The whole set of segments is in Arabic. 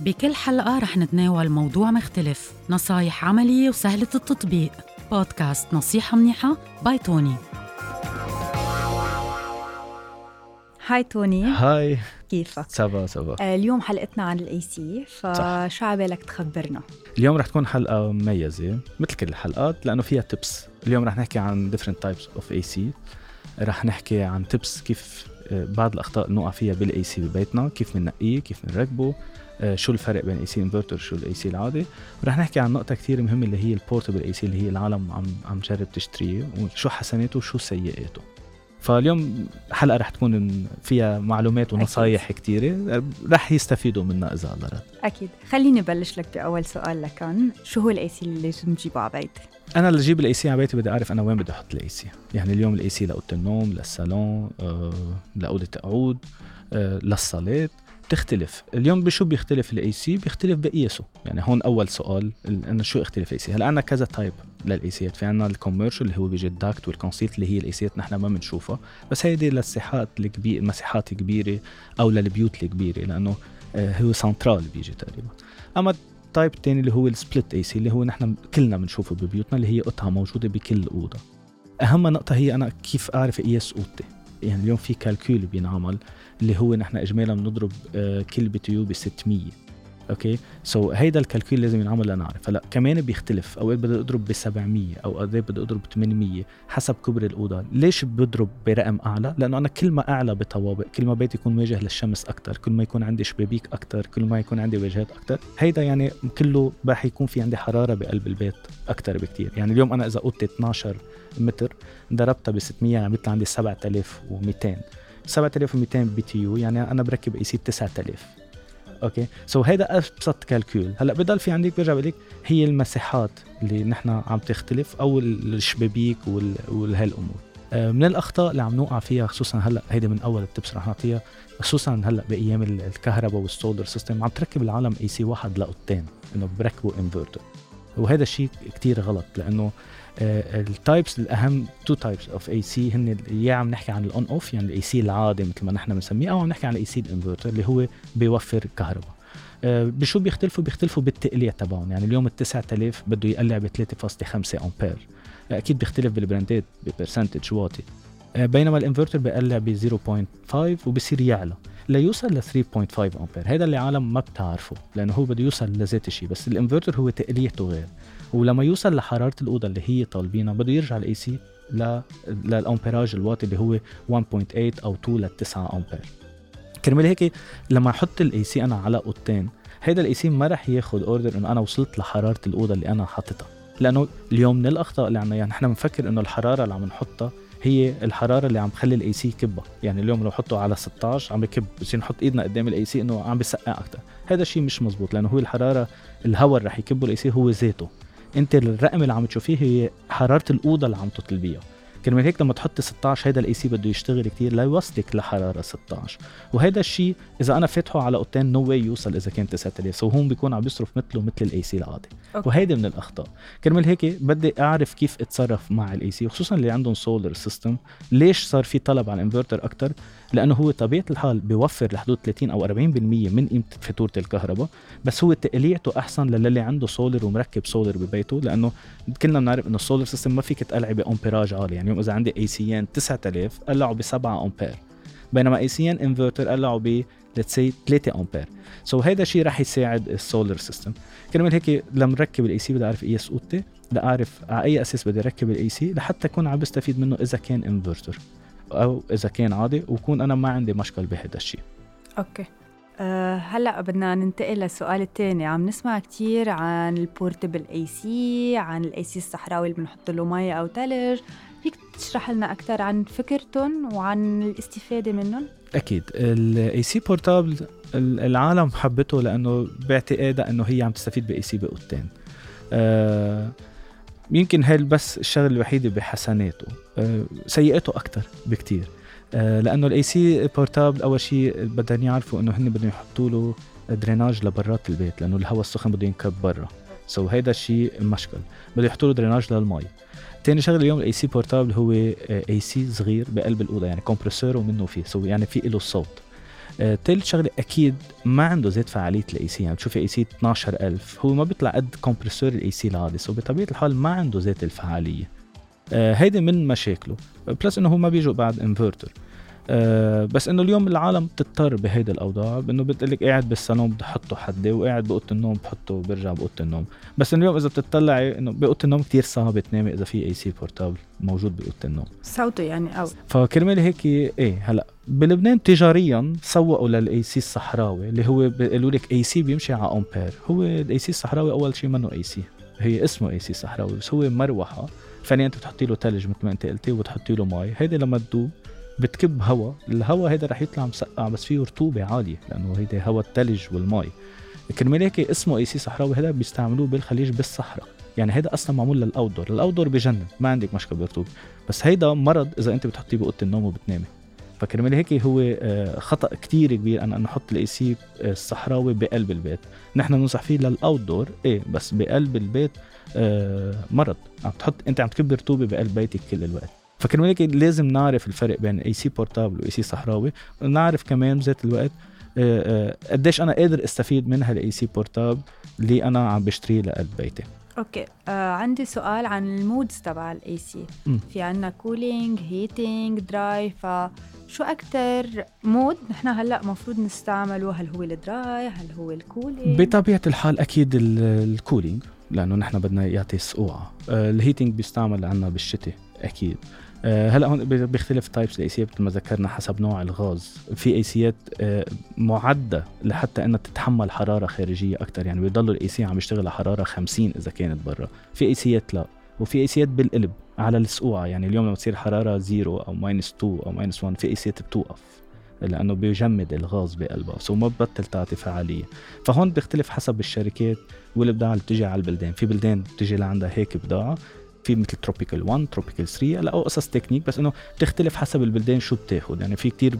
بكل حلقة رح نتناول موضوع مختلف نصايح عملية وسهلة التطبيق. بودكاست نصيحة منيحة by توني. hi توني. hi كيفك؟ ça va ça va آه، اليوم حلقتنا عن ال AC فشو عبالك تخبرنا؟ اليوم رح تكون حلقة مميزة مثل كل الحلقات لأنه فيها tips اليوم رح نحكي عن different types of AC رح نحكي عن tips كيف بعض الأخطاء اللي نوقع فيها بال AC ببيتنا كيف بننقيه كيف بنركبه آه، شو الفرق بين AC inverter شو ال AC العادي. ورح نحكي عن نقطة كثير مهمة اللي هي ال portable AC اللي هي العالم عم عم تجرب تشتريه وشو حسناته وشو سيئاته. فاليوم حلقة رح تكون فيها معلومات ونصايح كثيره رح يستفيدوا منها إذا الله راد. أكيد. خليني بلش لك بأول سؤال لكان شو هو ال AC اللي لازم تجيبه على بيتي أنا اللي أجيب ال AC على بيتي بدي أعرف أنا وين بدي أحط ال AC يعني اليوم ال AC لأوضة النوم للصالون آه، لأوضة القعود آه، للصالات. بتختلف. اليوم بشو بيختلف ال AC بيختلف بقياسه يعني هون أول سؤال انه شو اختلف ال AC هلا عندنا كذا type لل AC ات في عندنا ال commercial اللي هو بيجي ال duct وال concealed اللي هي ال AC ات نحن ما بنشوفها. بس هيدي للساحات الكبيره المساحات الكبيره أو للبيوت الكبيرة لأنه آه، هو سنترال بيجي تقريبا. أما ال type الثاني اللي هو ال split AC اللي هو نحن كلنا بنشوفه ببيوتنا اللي هي قطعه موجودة بكل أوضة. أهم نقطة هي أنا كيف أعرف اقيس اوضتي يعني اليوم في calcul بينعمل اللي هو نحن اجمالا بنضرب آه، كل BTU ب 600 okay؟ so, هيدا ال calcul لازم ينعمل لنعرف. هلأ كمان بيختلف. أوقات بدي أضرب ب 700 أو أوقات بدي أضرب ب 800 حسب كبر الأوضة. ليش بضرب برقم أعلى؟ لأنه أنا كل ما أعلى بطوابق كل ما بيتي يكون واجه للشمس أكثر كل ما يكون عندي شبابيك أكثر كل ما يكون عندي واجهات أكثر هيدا يعني كله رح يكون في عندي حرارة بقلب البيت أكثر بكثير يعني اليوم أنا إذا اوضتي 12 متر ضربتها ب 600 يعني بيطلع عندي 7200 7200 BTU يعني أنا بركب AC 9000 okay. so هيدا أبسط calcul. هلأ بضل في عندك برجع بقول هي المساحات اللي نحن عم تختلف أو الشبابيك وهالامور آه، من الأخطاء اللي عم نوقع فيها خصوصا هلأ هيدي من أول ال tips رح نعطيها خصوصا هلأ بأيام الكهرباء وال solar system عم تركب العالم AC واحد لاوضتين إنه بركبوا انفرتر وهذا الشيء كتير غلط لأنه ال types الأهم two types of AC هن يا عم نحكي عن ال on off يعني ال AC العادي مثل ما نحن بنسميه أو عم نحكي عن ال AC ال inverter اللي هو بيوفر كهرباء. آه، بشو بيختلفوا؟ بيختلفوا بالتقليعة تبعهم. يعني اليوم ال 9000 بده يقلع ب 3.5 آمبير. أكيد بيختلف بال brand ات ب percentage واطي. آه، بينما الانفرتر بيقلع ب 0.5 وبصير يعلى. ليوصل ل 3.5 آمبير. هذا اللي العالم ما بتعرفه لأنه هو بده يوصل لذات الشيء بس الإنفرتر هو تقليعته غير. ولما يوصل لحرارة الأوضة اللي هي طالبينها بده يرجع ال AC لل ampérage الواطي اللي هو 1.8 أو 2 ل 9 آمبير. كرمال هيك لما أحط ال AC أنا على أوضتين هيدا ال AC ما رح ياخذ order إنه أنا وصلت لحرارة الأوضة اللي أنا حاططها. لأنه اليوم من الأخطاء اللي عندنا يعني نحن بنفكر إنه الحرارة اللي عم نحطها هي الحرارة اللي عم تخلي ال AC يكبها يعني اليوم لو حطه على 16 عم بكب بصير نحط إيدنا قدام ال AC إنه عم بسقع أكثر هذا الشيء مش مزبوط لأنه هو الحرارة الهواء اللي رح يكبه ال AC هو ذاته. أنت الرقم اللي عم تشوفيه هي حرارة الأوضة اللي عم تطلبيها كرمال هيك لما تحط 16 هيدا ال AC بده يشتغل كتير ليوصلك لحرارة 16 وهيدا الشيء إذا أنا فاتحه على اوضتين no way يوصل إذا كان 9000 so هون بيكون عم بيصرف مثله مثل ال AC العادي. وهيدي من الأخطاء. كرمال هيك بدي أعرف كيف أتصرف مع ال AC خصوصا اللي عندهم solar system ليش صار في طلب على الانفرتر أكثر لأنه هو طبيعة الحال بيوفر لحدود 30 أو 40% من قيمة فاتورة الكهرباء. بس هو تقليعته أحسن للي عنده سولر ومركب سولر ببيته لأنه كلنا بنعرف إنه ال solar system ما فيك تقلعي ب ampérage عالي. يعني إذا عندي AC ان 9000 قلعوا ب 7 آمبير. بينما AC ان انفرتر قلعوا ب let's say 3 آمبير. so الشيء رح يساعد ال solar system كرمال هيك لما نركب ال AC بدي أعرف قياس اوضتي لاعرف على أي أساس بدي اركب ال AC لحتى أكون عم بستفيد منه إذا كان انفرتر أو إذا كان عادي وكون أنا ما عندي مشكل بهذا الشيء okay. أه هلأ بدنا ننتقل للسؤال الثاني. عم نسمع كثير عن ال portable AC عن ال AC الصحراوي اللي بنحط له مي أو ثلج تشرح لنا أكثر عن فكرتهم وعن الاستفادة منهم؟ أكيد. ال AC portable العالم حبته لأنه باعتقادها إنه هي عم تستفيد ب AC باوضتين أه يمكن هي بس الشغلة الوحيدة بحسناته. أه سيئاته أكثر بكتير. أه لأنه ال AC portable أول شيء بدهم يعرفوا إنه هن بدهم يحطوا له drainage لبرات البيت لأنه الهواء السخن بده ينكب برا. so هيدا الشيء مشكل بده يحطوا له drainage للمي. تاني شغله اليوم ال AC portable هو AC صغير بقلب الأوضة يعني compresseur ومنه فيه so يعني في له صوت. آه، ثالث شغله أكيد ما عنده ذات فعالية ال AC يعني بتشوفي AC 12000 هو ما بيطلع قد compresseur ال AC العادي so بطبيعة الحال ما عنده ذات الفعالية. آه هيدي من مشاكله plus إنه هو ما بيجوا بعد انفرتر آه بس إنه اليوم العالم بتضطر بهيدي الأوضاع بإنه بتقلك قاعد بالصالون بدي أحطه حدي وقاعد بأوضة النوم بحطه برجع بأوضة النوم. بس اليوم إذا بتطلعي إنه بأوضة النوم كتير صعب تنامي إذا في AC portable موجود بأوضة النوم. صوته يعني أو فكرمال هيك إيه هلأ بلبنان تجاريا سوقوا لل AC الصحراوي اللي هو بيقولوا لك AC بيمشي على امبير هو ال AC الصحراوي أول شيء منه AC هي اسمه AC صحراوي بس هو مروحة. فعليا أنت بتحطي له ثلج مثل ما أنت قلتي وبتحطي له مي. هيدي لما تدوب بتكب هواء الهواء هيدا رح يطلع مسقع بس فيه رطوبة عالية لأنه هيدا هواء الثلج والمي كرمال هيك اسمه AC صحراوي هذا بيستعملوه بالخليج بالصحراء. يعني هيدا أصلا معمول لل outdoor ال outdoor بجنن ما عندك مشكلة بالرطوبة. بس هيدا مرض إذا أنت بتحطيه بأوضة النوم وبتنامي. فكرمال هيك هو آه، خطأ كتير كبير أنا نحط ال AC آه، الصحراوي بقلب البيت. نحن بننصح فيه لل outdoor إيه بس بقلب البيت آه، مرض. عم تحط أنت عم تكب رطوبة بقلب بيتك كل الوقت. فكرمال هيك لازم نعرف الفرق بين AC portable و AC صحراوي ونعرف كمان بذات الوقت قديش أنا قادر أستفيد من هال AC portable اللي أنا عم بشتريه لقلب بيتي. okay آه عندي سؤال عن ال modes تبع ال AC في عنا cooling heating dry فشو أكثر mode نحن هلأ مفروض نستعمله؟ هل هو ال dry هل هو ال cooling بطبيعة الحال أكيد ال cooling لأنه نحن بدنا يعطي سقوعه آه ال heating بيستعمل عنا بالشتاء أكيد. آه، هلا هون بيختلف types ال AC مثل ما ذكرنا حسب نوع الغاز. في AC ات آه، معدة لحتى إنها تتحمل حرارة خارجية أكثر يعني بيضلوا ال AC عم يشتغل على حرارة 50 إذا كانت برا. في AC ات لا وفي AC ات بالقلب على السقوعه يعني اليوم لما تصير حرارة zero أو minus 2 أو minus 1 في AC ات بتوقف لأنه بيجمد الغاز بقلبها. so ما ببطل تعطي فعالية. فهون بيختلف حسب الشركات والبضاعه اللي بتجي على البلدان. في بلدان بتجي لعندها هيك بضاعه في مثل tropical 1 tropical 3 هلا قصص تكنيك بس إنه بتختلف حسب البلدان شو بتاخذ يعني في كتير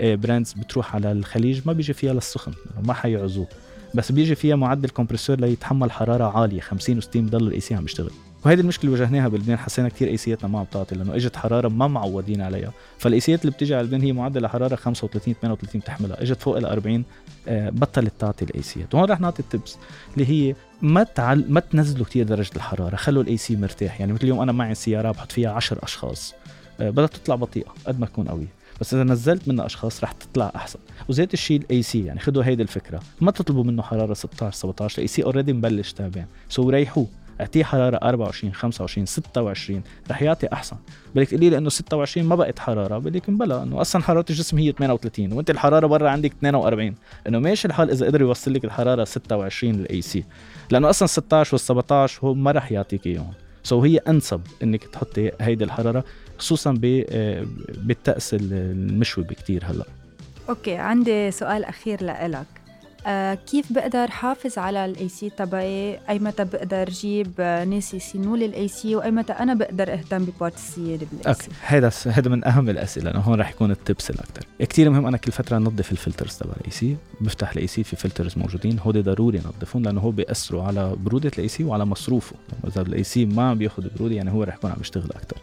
brands آه، بتروح على الخليج ما بيجي فيها للسخن ما حيعزوه. بس بيجي فيها معدل compresseur ليتحمل حرارة عالية 50 و60 بضل ال AC عم يشتغل. وهيدي المشكلة اللي واجهناها بلبنان حسينا كثير AC اتنا ما عم تعطي لأنه إجت حرارة ما معودين عليها. فال AC ات اللي بتيجي على لبنان هي معدل حرارة 35 38 بتحملها. إجت فوق ال 40 آه، بطلت تعطي ال AC ات وهون رح نعطي ال tips اللي هي ما تعل ما تنزلوا كثير درجة الحرارة خلوا ال AC مرتاح. يعني مثل اليوم أنا معي سيارة بحط فيها 10 أشخاص آه، بدها تطلع بطيئة قد ما تكون قوية. بس إذا نزلت منها أشخاص رح تطلع أحسن. وذات الشيء ال AC يعني خذوا هيدي الفكرة. ما تطلبوا منه حرارة 16 17 ال AC already مبلش تعبان. so ريحوه. اعطيه حرارة 24 25 26 رح يعطي أحسن. بدك تقولي لي إنه 26 ما بقت حرارة. بدك بلا إنه أصلا حرارة الجسم هي 38 وأنت الحرارة برا عندك 42 إنه ماشي الحال إذا قدر يوصل لك الحرارة 26 لل AC لأنه أصلا 16 وال 17 هو ما رح يعطيك إياهم. so هي أنسب إنك تحطي هيدي الحرارة خصوصا آه، بالطقس المشوب كتير هلأ. okay عندي سؤال أخير لإلك. كيف بقدر حافظ على ال AC تبعي؟ اي متى بقدر جيب ناس يصينوا لي ال AC واي متى أنا بقدر أهتم ببارت السيارة بالاي okay. هذا هذا من أهم الأسئلة لأنه هون رح يكون ال tips الاكثر كثير مهم أنا كل فترة نظف ال filters تبع ال AC بفتح ال AC في filters موجودين. هودي ضروري نظفهم لأنه هو بيأثروا على برودة ال AC وعلى مصروفه. إذا ال AC ما عم بياخذ برودة يعني هو رح يكون عم يشتغل أكثر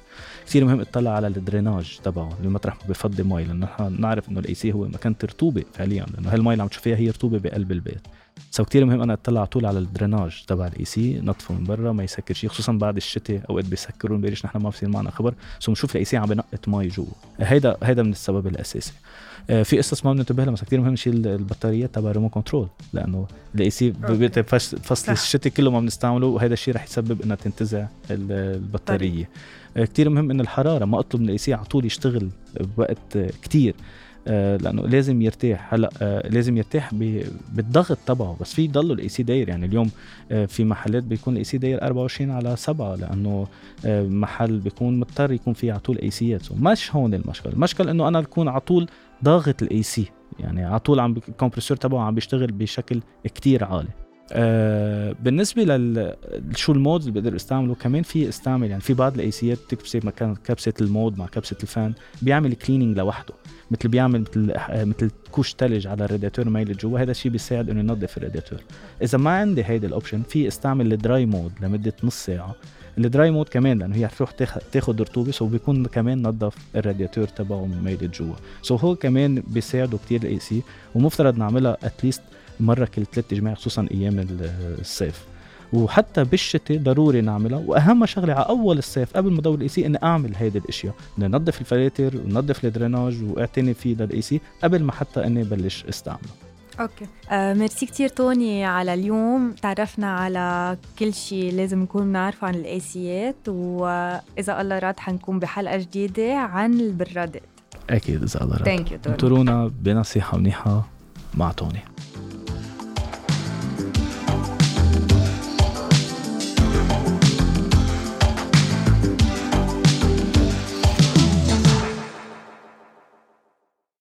كثير مهم اطلع على ال drainage تبعه المطرح ما بفضي مي لأنه نحن نعرف إنه ال AC هو مكان رطوبه فعليا. لأنه هالمي اللي عم تشوفيها هي رطوبة بقلب البيت. so كثير مهم أنا أطلع طول على ال drainage تبع ال AC نظفه من برا ما يسكر شيء خصوصا بعد الشتاء أوقات بيسكروا بيريش نحن ما بصير معنا خبر. so بنشوف ال AC عم بنقط مي جوا. هيدا هيدا من السبب الأساسي. آه، في قصص ما بننتبه لها مثلا كثير مهم نشيل البطاريات تبع ال remote control لأنه ال AC فصل الشتاء كله ما بنستعمله وهذا الشيء رح يسبب إنها تنتزع البطارية. آه، كتير مهم إن الحرارة ما أطلب من ال AC على طول يشتغل بوقت كتير. آه لأنه لازم يرتاح. هلأ آه لازم يرتاح بالضغط تبعه بس في يضل ال AC داير. يعني اليوم آه في محلات بيكون ال AC داير 24 على 7 لأنه آه محل بيكون مضطر يكون فيه على طول AC يات مش هون المشكل المشكل إنه أنا اكون على طول ضاغط ال AC يعني على طول عم ال compressor تبعه عم بيشتغل بشكل كتير عالي. آه بالنسبة لل شو ال modes اللي بقدر استعمله كمان في استعمل يعني في بعض ال AC يات بتكبسي مكان كبسة ال mode مع كبسة ال fan بيعمل cleaning لوحده مثل بيعمل مثل آه، مثل كوش ثلج على الرادياتور ميل جوا هذا الشيء بيساعد إنه ينظف الرادياتور. إذا ما عندي هيدي ال option في استعمل ال dry mode لمدة نص ساعة. ال dry mode كمان لأنه هي تروح تاخذ رطوبة so بيكون كمان نظف الرادياتور تبعه من ميلة جوا. so هو كمان بيساعده كتير ال AC ومفترض نعملها at least مرة كل ثلاث جماع خصوصا أيام الصيف. وحتى بالشتاء ضروري نعملها. وأهم شغلة على أول الصيف قبل ما ادور ال AC إني أعمل هيدي الأشياء. اني نظف الفلاتر ونظف ال drainage واعتني فيه لل AC قبل ما حتى إني بلش أستعمله. okay. آه ميرسي كثير توني على اليوم. تعرفنا على كل شيء لازم نكون بنعرفه عن ال AC يات وإذا الله راد حنكون بحلقة جديدة عن البرادات. أكيد إذا الله راد. thank you توني. انطرونا بنصيحة منيحه مع توني.